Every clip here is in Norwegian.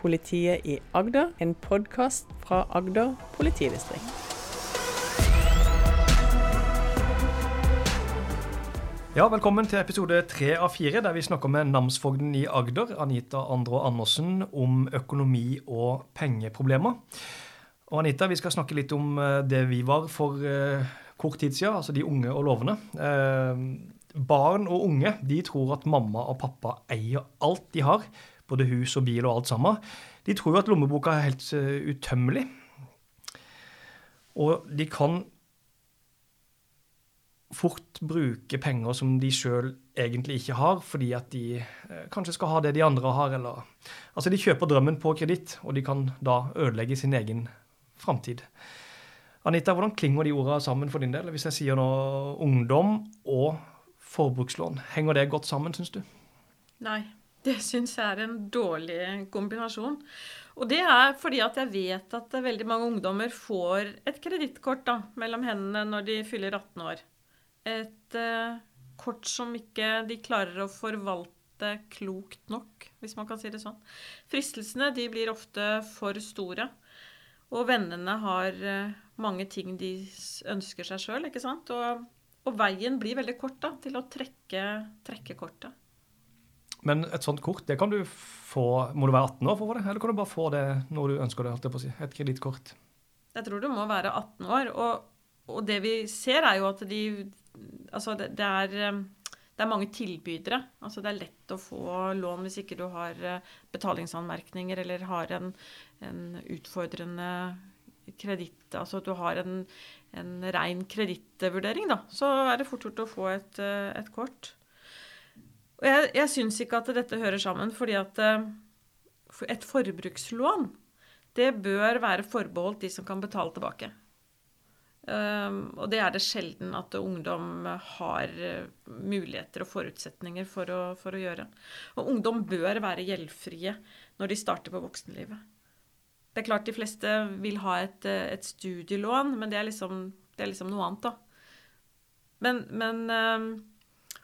Politiet i Agder, en podkast fra Agder politidistrikt. Ja, Velkommen til episode tre av fire, der vi snakker med namsfogden i Agder, Anita Andrå Andersen, om økonomi og pengeproblemer. Og Anita, vi skal snakke litt om eh, det vi var for uh, kort tid siden, altså de unge og lovende. Uh, barn og unge de tror at mamma og pappa eier alt de har, både hus og bil og alt sammen. De tror jo at lommeboka er helt uh, utømmelig. Og de kan fort bruke penger som de sjøl egentlig ikke har, fordi at de eh, kanskje skal ha det de andre har, eller Altså, de kjøper drømmen på kreditt, og de kan da ødelegge sin egen framtid. Anita, hvordan klinger de ordene sammen for din del? Hvis jeg sier nå ungdom og forbrukslån. Henger det godt sammen, syns du? Nei, det syns jeg er en dårlig kombinasjon. Og det er fordi at jeg vet at veldig mange ungdommer får et kredittkort mellom hendene når de fyller 18 år. Et eh, kort som ikke de klarer å forvalte klokt nok, hvis man kan si det sånn. Fristelsene de blir ofte for store. Og vennene har eh, mange ting de ønsker seg sjøl, ikke sant. Og og veien blir veldig kort da, til å trekke, trekke kortet. Men et sånt kort, det kan du få Må du være 18 år for å få det, eller kan du bare få det når du ønsker det? jeg på å si, Et kredittkort? Jeg tror du må være 18 år. Og, og, det vi ser, er jo at de Altså, det, det, er, det er mange tilbydere. Altså, det er lett å få lån hvis ikke du har eh, betalingsanmerkninger eller har en, en utfordrende kreditt Altså at du har en, en rein kredittvurdering, da, så er det fort gjort å få et, eh, et kort. Og jeg, jeg syns ikke at dette hører sammen, fordi at eh, et forbrukslån det bør være forbeholdt de som kan betale tilbake. Um, og det er det sjelden at ungdom har uh, muligheter og forutsetninger for å, for å, gjøre. Og ungdom bør være gjeldfrie når de starter på voksenlivet. Det er klart de fleste vil ha et, eh, et studielån, men det er, liksom, det er, liksom, noe annet, da. Men, men eh,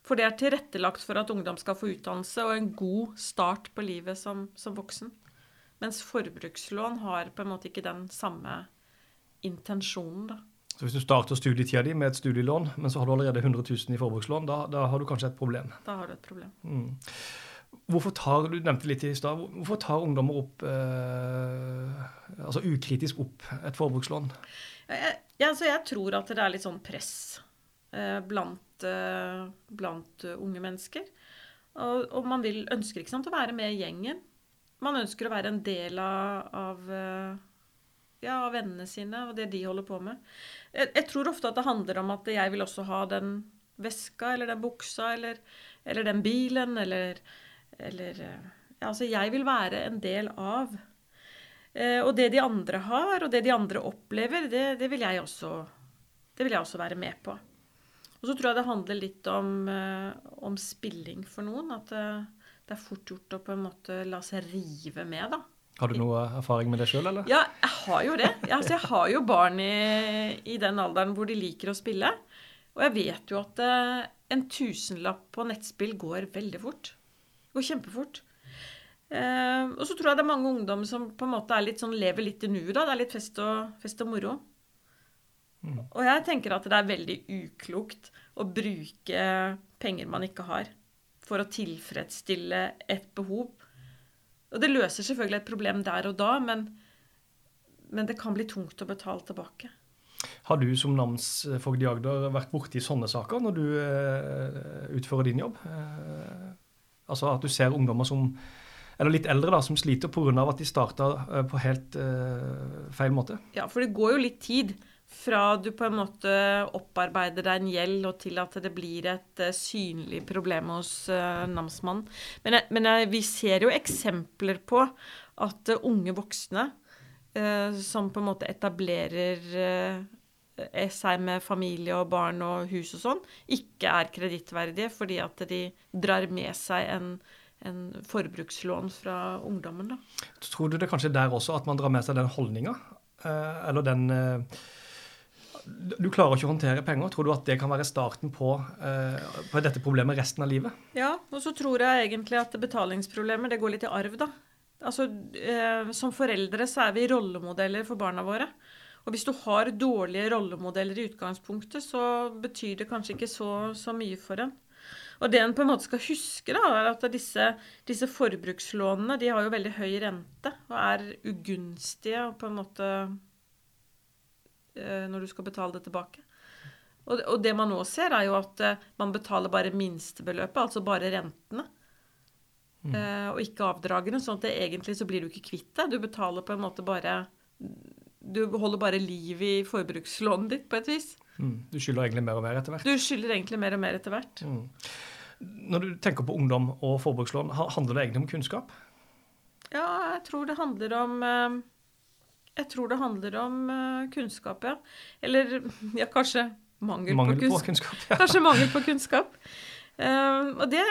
For det er tilrettelagt for at ungdom skal få utdannelse og en god start på livet som, som voksen. Mens forbrukslån har på en måte ikke den samme intensjonen, da. Så hvis du starter studietida di med et studielån, men så har du allerede 100 000 i forbrukslån, da, da har du kanskje et problem? Da har du et problem. Mm. Hvorfor tar du nevnte litt i sted, hvorfor tar ungdommer opp eh, altså ukritisk opp et forbrukslån? Jeg, jeg, altså jeg tror at det er litt sånn press blant, eh, blant, unge mennesker. Og, og, man vil, ønsker ikke sant, å være med i gjengen. Man ønsker å være en del av, av, eh, ja, vennene sine og det de holder på med. Jeg, jeg, tror ofte at det handler om at jeg vil også ha den veska eller den buksa eller, eller den bilen eller eller eh, ja, Altså, jeg vil være en del av. Eh, og det de andre har, og det de andre opplever, det, det, vil, jeg også, det vil jeg også være med på. Og så tror jeg det handler litt om, eh, om spilling for noen. At det er fort gjort å på en måte la seg rive med, da. Har du noe erfaring med det sjøl, eller? Ja, jeg har jo det. Altså, jeg har jo barn i, i, den alderen hvor de liker å spille. Og jeg vet jo at en tusenlapp på nettspill går veldig fort går kjempefort. Eh, og så tror jeg det er mange ungdom som på en måte litt sånn, lever litt i nuet. Det er litt fest og, fest og moro. Og jeg tenker at det er veldig uklokt å bruke penger man ikke har, for å tilfredsstille et behov. Og det løser selvfølgelig et problem der og da, men, men det kan bli tungt å betale tilbake. Har du som namsfogd i Agder vært borti sånne saker når du uh, utfører din jobb? Uh, Altså at du ser ungdommer som eller litt eldre da, som sliter pga. at de starta eh, på helt feil måte. Ja, for det går jo litt tid fra du på en måte opparbeider deg en gjeld, og til at det blir et uh, synlig problem hos uh, namsmannen. Men, men vi ser jo eksempler på at unge voksne som på en måte etablerer seg med familie og barn og hus og sånn, ikke er kredittverdige fordi at de drar med seg en, en forbrukslån fra ungdommen. Da. Tror du det kanskje der også at man drar med seg den holdninga? Eh, eller den eh, Du klarer ikke å håndtere penger. Tror du at det kan være starten på, eh, på dette problemet resten av livet? Ja, og så tror jeg egentlig at betalingsproblemer det går litt i arv, da. Altså, eh, som foreldre så er vi rollemodeller for barna våre. Og hvis du har dårlige rollemodeller i utgangspunktet, så betyr det kanskje ikke så, så mye for en. Og det en på en måte skal huske, da, er at disse, disse forbrukslånene de har jo veldig høy rente og er ugunstige og på en måte når du skal betale det tilbake. Og, og det man nå ser, er jo at eh, man betaler bare minstebeløpet, altså bare rentene. Mm. Eh, og ikke avdragene. sånn at det, egentlig så blir du ikke kvitt det. Du betaler på en måte bare Du holder bare liv i forbrukslånet ditt, på et vis. Mm. Du skylder egentlig mer og mer etter hvert. Du skylder egentlig mer og mer etter hvert. Mm. Når du tenker på ungdom og forbrukslån, handler det egentlig om kunnskap? Ja, jeg tror det handler om eh, Jeg tror det handler om eh, kunnskap, ja. Eller ja, kanskje mangel, Mangel på på kunnskap. kunnskap? Ja. Kanskje mangel på kunnskap. Uh, og det,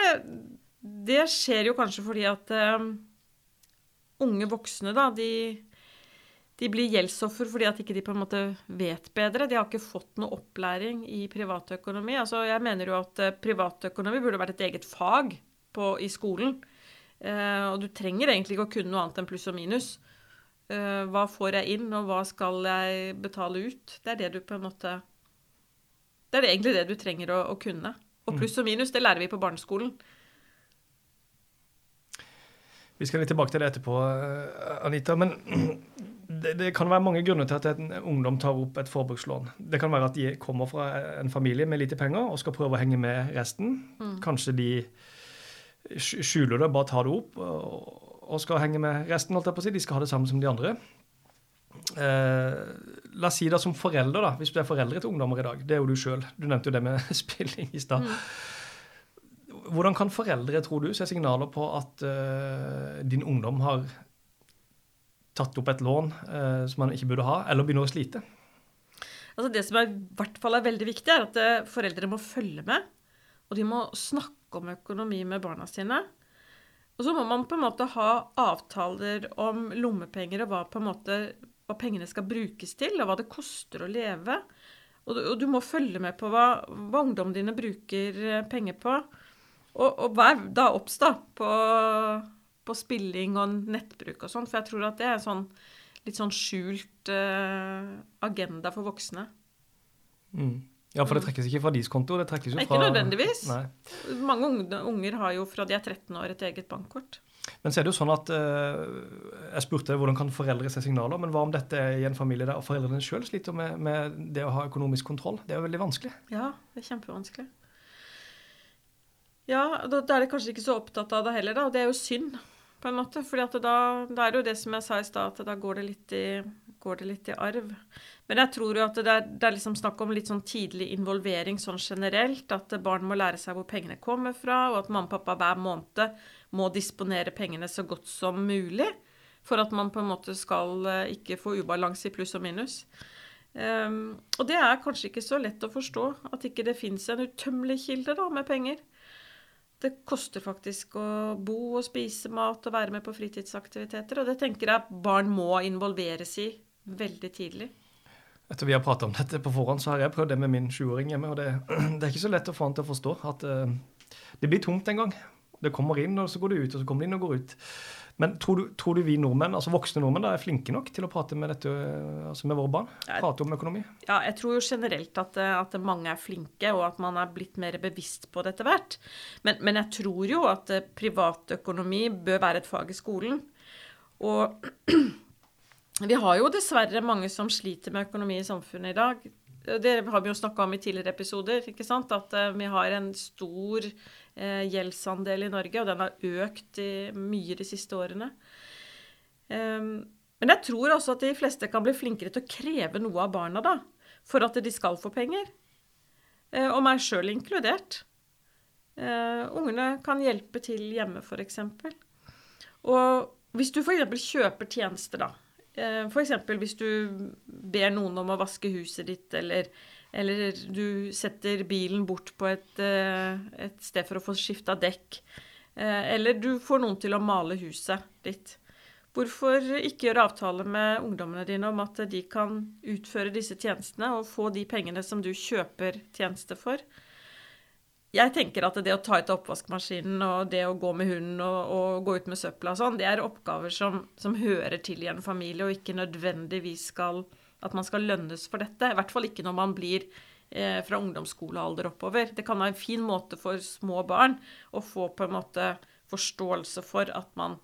det skjer jo kanskje fordi at uh, unge voksne, da, de, de blir gjeldsoffer fordi at ikke de på en måte vet bedre. De har ikke fått noe opplæring i privatøkonomi. Altså, jeg mener jo at eh, privatøkonomi burde vært et eget fag på, i skolen. Uh, og du trenger egentlig ikke å kunne noe annet enn pluss og minus. Eh, hva får jeg inn, og hva skal jeg betale ut? Det er det du på en måte Det er egentlig det du trenger å, å kunne. Og pluss og minus, det lærer vi på barneskolen. Vi skal litt tilbake til det etterpå, eh, Anita. Men det, det kan være mange grunner til at en ungdom tar opp et forbrukslån. Det kan være at de kommer fra en familie med lite penger og skal prøve å henge med resten. Kanskje de skjuler det, bare tar det opp og, og skal henge med resten. holdt jeg på å si. De skal ha det samme som de andre. Eh, la oss si da som forelder, da, hvis du er foreldre til ungdommer i dag. Det er jo du sjøl. Du nevnte jo det med spilling i stad. Hvordan kan foreldre, tror du, se signaler på at eh, din ungdom har tatt opp et lån eh, som man ikke burde ha, eller begynner å slite? Altså det som er, i hvert fall er veldig viktig, er at eh, foreldre må følge med. Og de må snakke om økonomi med barna sine. Og så må man på en måte ha avtaler om lommepenger og hva, måte, hva pengene skal brukes til, og hva det koster å leve. Og du, og du må følge med på hva, hva ungdommen dine bruker eh, penger på. Og, og vær da obs på, på spilling og nettbruk og sånn, for jeg tror at det er sånn litt sånn skjult eh, agenda for voksne. Mm. Ja, for det trekkes ikke fra deres konto, det trekkes jo fra... Ikke nødvendigvis. Nei. Mange unger har jo fra de er 13 år et eget bankkort. Men så er det jo sånn at eh, Jeg spurte hvordan kan foreldre se signaler, men hva om dette er i en familie der foreldrene sjøl sliter med, med det å ha økonomisk kontroll? Det er jo veldig vanskelig. Ja, det er kjempevanskelig. Ja, da, da er de kanskje ikke så opptatt av det heller, da. Og det er jo synd, på en måte. For da, da er det jo det som jeg sa i stad, at da går det, litt i, går det litt i arv. Men jeg tror jo at det er, det er liksom snakk om litt sånn tidlig involvering sånn generelt. At barn må lære seg hvor pengene kommer fra, og at mamma og pappa hver måned må disponere pengene så godt som mulig. For at man på en måte skal eh, ikke få ubalanse i pluss og minus. Um, og det er kanskje ikke så lett å forstå at ikke det fins en utømmelig kilde da, med penger. Det koster faktisk å bo og spise mat og være med på fritidsaktiviteter. Og det tenker jeg barn må involveres i veldig tidlig. Etter vi har prata om dette på forhånd, så har jeg prøvd det med min sjuåring hjemme. Og det, det er ikke så lett å få han til å forstå at uh, det blir tomt en gang. Det kommer inn, og så går det ut, og så kommer det inn og går ut. Men tror du, tror du vi nordmenn, altså voksne nordmenn da, er flinke nok til å prate med, dette, eh, altså med våre barn? Prate om økonomi? Ja, jeg tror jo generelt at, eh, at mange er flinke, og at man er blitt mer bevisst på det etter hvert. Men, men jeg tror jo at privatøkonomi bør være et fag i skolen. Og vi har jo dessverre mange som sliter med økonomi i samfunnet i dag. Det har vi jo snakka om i tidligere episoder. ikke sant? At eh, vi har en stor eh, gjeldsandel i Norge, og den har økt mye de siste årene. Ehm, men jeg tror også at de fleste kan bli flinkere til å kreve noe av barna da, for at de skal få penger. Eh, og meg sjøl inkludert. Ungene kan hjelpe til hjemme, f.eks. Og hvis du f.eks. kjøper tjenester, da. Eh, F.eks. hvis du ber noen om å vaske huset ditt, eller, eller du setter bilen bort på et, eh, et sted for å få skifta dekk. eh, Eller du får noen til å male huset ditt. Hvorfor ikke gjøre avtale med ungdommene dine om at de kan utføre disse tjenestene og få de pengene som du kjøper tjeneste for? Jeg tenker at det å ta ut oppvaskmaskinen og det å gå med hunden og, og gå ut med søpla og sånn, det er oppgaver som, som, hører til i en familie, og ikke nødvendigvis skal at man skal lønnes for dette. I hvert fall ikke når man blir eh, fra ungdomsskolealder oppover. Det kan være en fin måte for små barn å få på en måte forståelse for at man,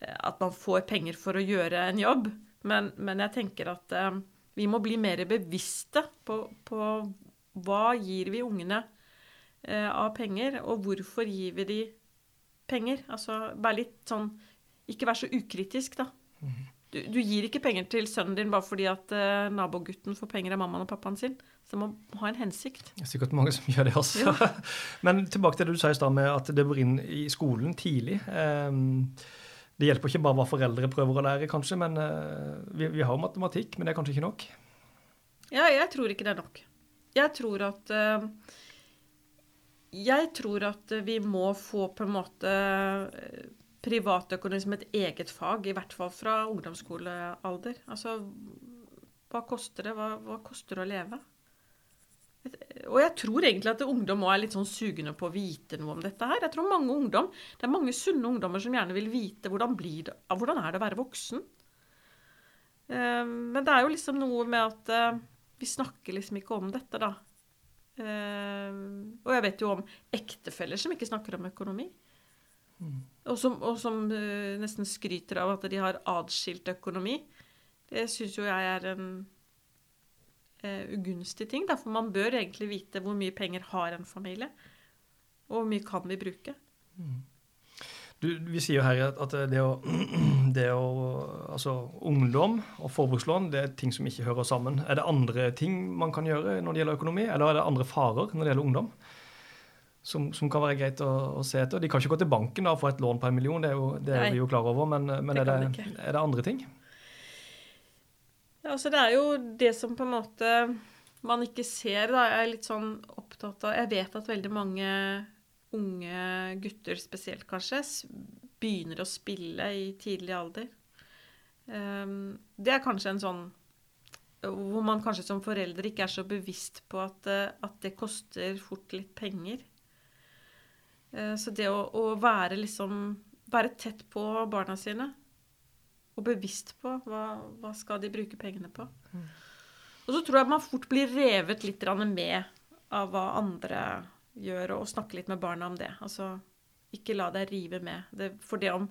eh, at man får penger for å gjøre en jobb. Men, men jeg tenker at eh, vi må bli mer bevisste på, på hva gir vi ungene eh, av penger, og hvorfor gir vi de penger? Altså bare litt sånn Ikke vær så ukritisk, da. Mhm. Du, du, gir ikke penger til sønnen din bare fordi at eh, nabogutten får penger av mammaen og pappaen sin. Så det må ha en hensikt. Det er sikkert mange som gjør det også. Ja. Men tilbake til det du sa i stad med at det bør inn i skolen tidlig. Um, det hjelper ikke bare hva foreldre prøver å lære, kanskje, men uh, vi, vi, har matematikk, men det er kanskje ikke nok? Ja, jeg tror ikke det er nok. Jeg tror at uh, Jeg tror at vi må få på en måte privatøkonomi som et eget fag, i hvert fall fra ungdomsskolealder. Altså, hva koster det? Hva, hva koster det å leve? Og jeg tror egentlig at ungdom òg er litt sånn sugne på å vite noe om dette her. Jeg tror mange ungdom, Det er mange sunne ungdommer som gjerne vil vite hvordan, blir det, hvordan er det å være voksen. Eh, men det er jo liksom noe med at eh, vi snakker liksom ikke om dette, da. Eh, og jeg vet jo om ektefeller som ikke snakker om økonomi. Mm. Og som, og som uh, nesten skryter av at de har adskilt økonomi. Det syns jo jeg er en uh, ugunstig ting. For man bør egentlig vite hvor mye penger har en familie, og hvor mye kan vi bruke. Mm. Du, vi sier jo her at det å, det å, Altså ungdom og forbrukslån det er ting som ikke hører sammen. Er det andre ting man kan gjøre når det gjelder økonomi, eller er det andre farer når det gjelder ungdom? som, som, kan være greit å, å, se etter. De kan ikke gå til banken og få et lån på en million, det er, jo, det er vi jo klar over, men, men det er, det, er, det, andre ting? Ja, altså det er jo det som på en måte man ikke ser, da. Jeg er litt sånn opptatt av Jeg vet at veldig mange unge gutter spesielt, kanskje, begynner å spille i tidlig alder. Um, det er kanskje en sånn hvor man kanskje som forelder ikke er så bevisst på at, at det koster fort litt penger. Eh, så det å, å, være liksom Være tett på barna sine og bevisst på hva, hva skal de bruke pengene på. Mm. Og så tror jeg man fort blir revet litt med av hva andre gjør, og snakke litt med barna om det. Altså ikke la deg rive med. Det, for det om,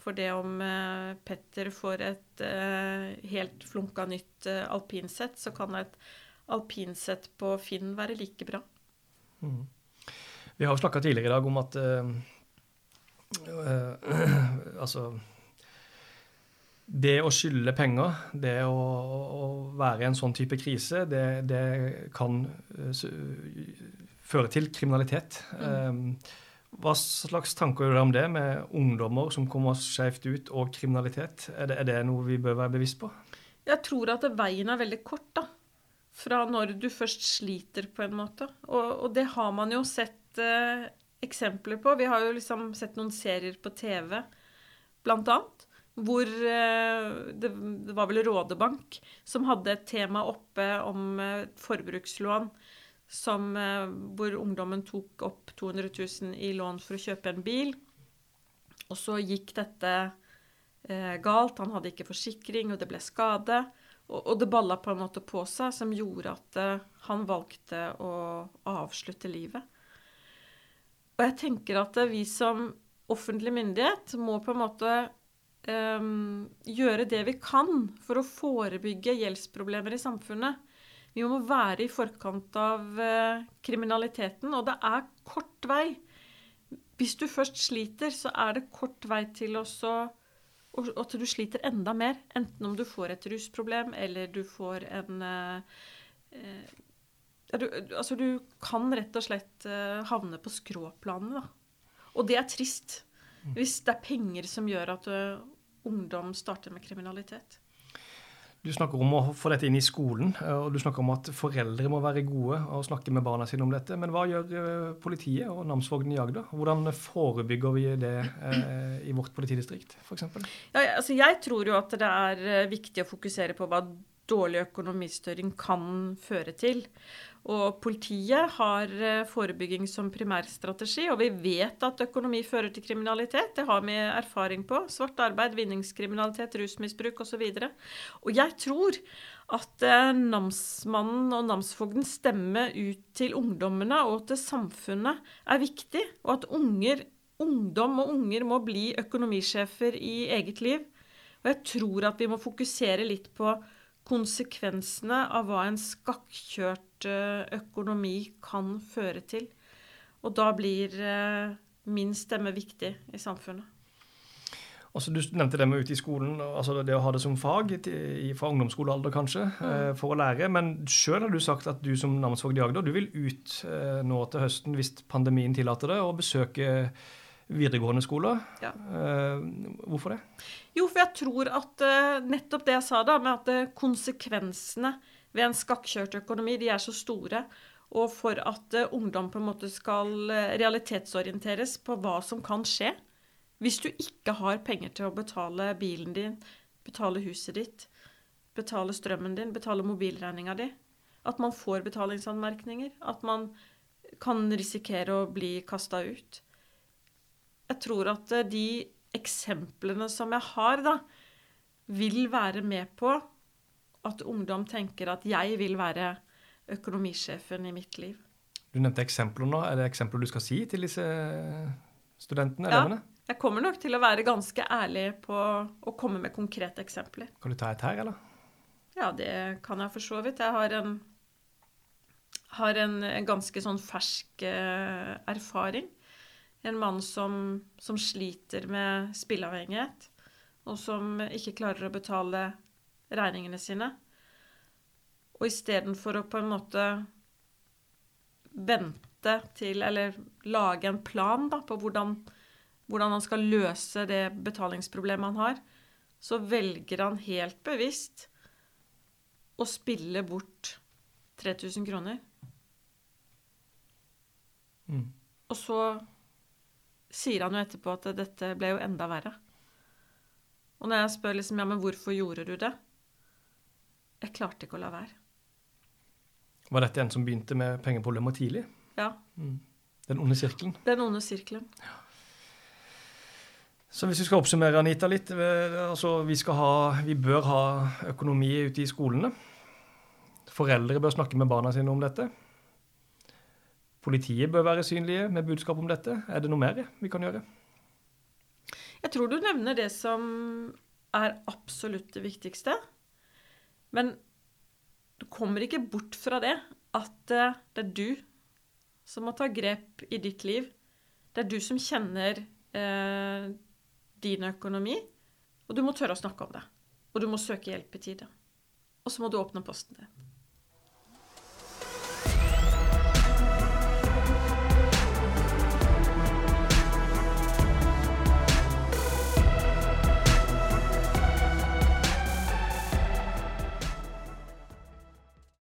for det om uh, Petter får et uh, helt flunka nytt uh, alpinsett, så kan et alpinsett på Finn være like bra. Mm. Vi har jo snakka tidligere i dag om at uh, uh, Altså Det å skylde penger, det å, å, være i en sånn type krise, det, det kan føre til kriminalitet. Mm. hva slags tanker gjør dere om det, med ungdommer som kommer skjevt ut, og kriminalitet? Er det, er det noe vi bør være bevisst på? Jeg tror at veien er veldig kort, da fra når du først sliter, på en måte. Og, og, det har man jo sett eh, eksempler på. Vi har jo liksom sett noen serier på TV, blant annet. Hvor uh, det, det, var vel Rådebank som hadde et tema oppe om uh, forbrukslån. Som, hvor ungdommen tok opp 200 000 i lån for å kjøpe en bil. Og så gikk dette galt. Han hadde ikke forsikring, og det ble skade. Og, og det balla på en måte på seg, som gjorde at han valgte å avslutte livet. Og jeg tenker at vi som offentlig myndighet må på en måte um, gjøre det vi kan for å forebygge gjeldsproblemer i samfunnet. Vi må være i forkant av uh, kriminaliteten, og det er kort vei. Hvis du først sliter, så er det kort vei til også og at du sliter enda mer. Enten om du får et rusproblem, eller du får en uh, uh, du, altså, du kan rett og slett uh, havne på skråplanet, da. Og det er trist. Mm. Hvis det er penger som gjør at ungdom starter med kriminalitet. Du snakker om å få dette inn i skolen, eh, og du snakker om at foreldre må være gode og snakke med barna sine om dette. Men hva gjør politiet og namsfogden i Agder? Hvordan forebygger vi det eh, i vårt politidistrikt, f.eks.? Ja, altså jeg tror jo at det er viktig å fokusere på hva dårlig økonomistyring kan føre til. Og politiet har eh, forebygging som primærstrategi, og vi vet at økonomi fører til kriminalitet. Det har vi erfaring på. Svart arbeid, vinningskriminalitet, rusmisbruk osv. Og, så og jeg tror at eh, namsmannen og namsfogdens stemme ut til ungdommene og til samfunnet er viktig, og at unger, ungdom og unger må bli økonomisjefer i eget liv. Og jeg tror at vi må fokusere litt på konsekvensene av hva en skakkjørt eh, økonomi kan føre til. Og da blir eh, min stemme viktig i samfunnet. Altså, du nevnte det med ute i skolen, altså det å ha det som fag, fra ungdomsskolealder kanskje, mm. Eh, for å lære. Men sjøl har du sagt at du som namsfogd i Agder du vil ut nå til høsten, hvis pandemien tillater det, og besøke videregående skoler. Ja. Hvorfor det? Jo, for jeg tror at uh, nettopp det jeg sa da, med at uh, konsekvensene ved en skakkjørt økonomi, de er så store. Og for at ungdom på en måte skal realitetsorienteres på hva som kan skje. Hvis du ikke har penger til å betale bilen din, betale huset ditt, betale strømmen din, betale mobilregninga di, at man får betalingsanmerkninger, at man kan risikere å bli kasta ut. Jeg tror at de eksemplene som jeg har, da, vil være med på at ungdom tenker at jeg vil være økonomisjefen i mitt liv. Du nevnte eksempler nå. Er det eksempler du skal si til disse studentene? Ja, elevene? jeg kommer nok til å være ganske ærlig på å komme med konkrete eksempler. Kan du ta et her, eller? Ja, det kan jeg for så vidt. Jeg har en, har en, en ganske sånn fersk eh, erfaring en mann som, som sliter med spilleavhengighet, og som ikke klarer å betale regningene sine. Og istedenfor å på en måte vente til Eller lage en plan da, på hvordan, hvordan han skal løse det betalingsproblemet han har, så velger han helt bevisst å spille bort 3000 kroner. Mm. Og så sier han jo etterpå at dette ble jo enda verre. Og når jeg spør liksom, ja, men hvorfor gjorde du det? Jeg klarte ikke å la være. Var dette en som begynte med pengeproblemer tidlig? Ja. Mm. Den onde sirkelen? Den onde sirkelen. Ja. Så hvis vi skal oppsummere Anita litt eh, altså vi, ha, vi bør ha økonomi ute i skolene. Foreldre bør snakke med barna sine om dette. Politiet bør være synlige med budskap om dette. Er det noe mer vi kan gjøre? Jeg tror du nevner det som er absolutt det viktigste. Men du kommer ikke bort fra det at eh, det er du som må ta grep i ditt liv. Det er du som kjenner eh, din økonomi, og du må tørre å snakke om det. Og du må søke hjelp i tide. Og så må du åpne posten din.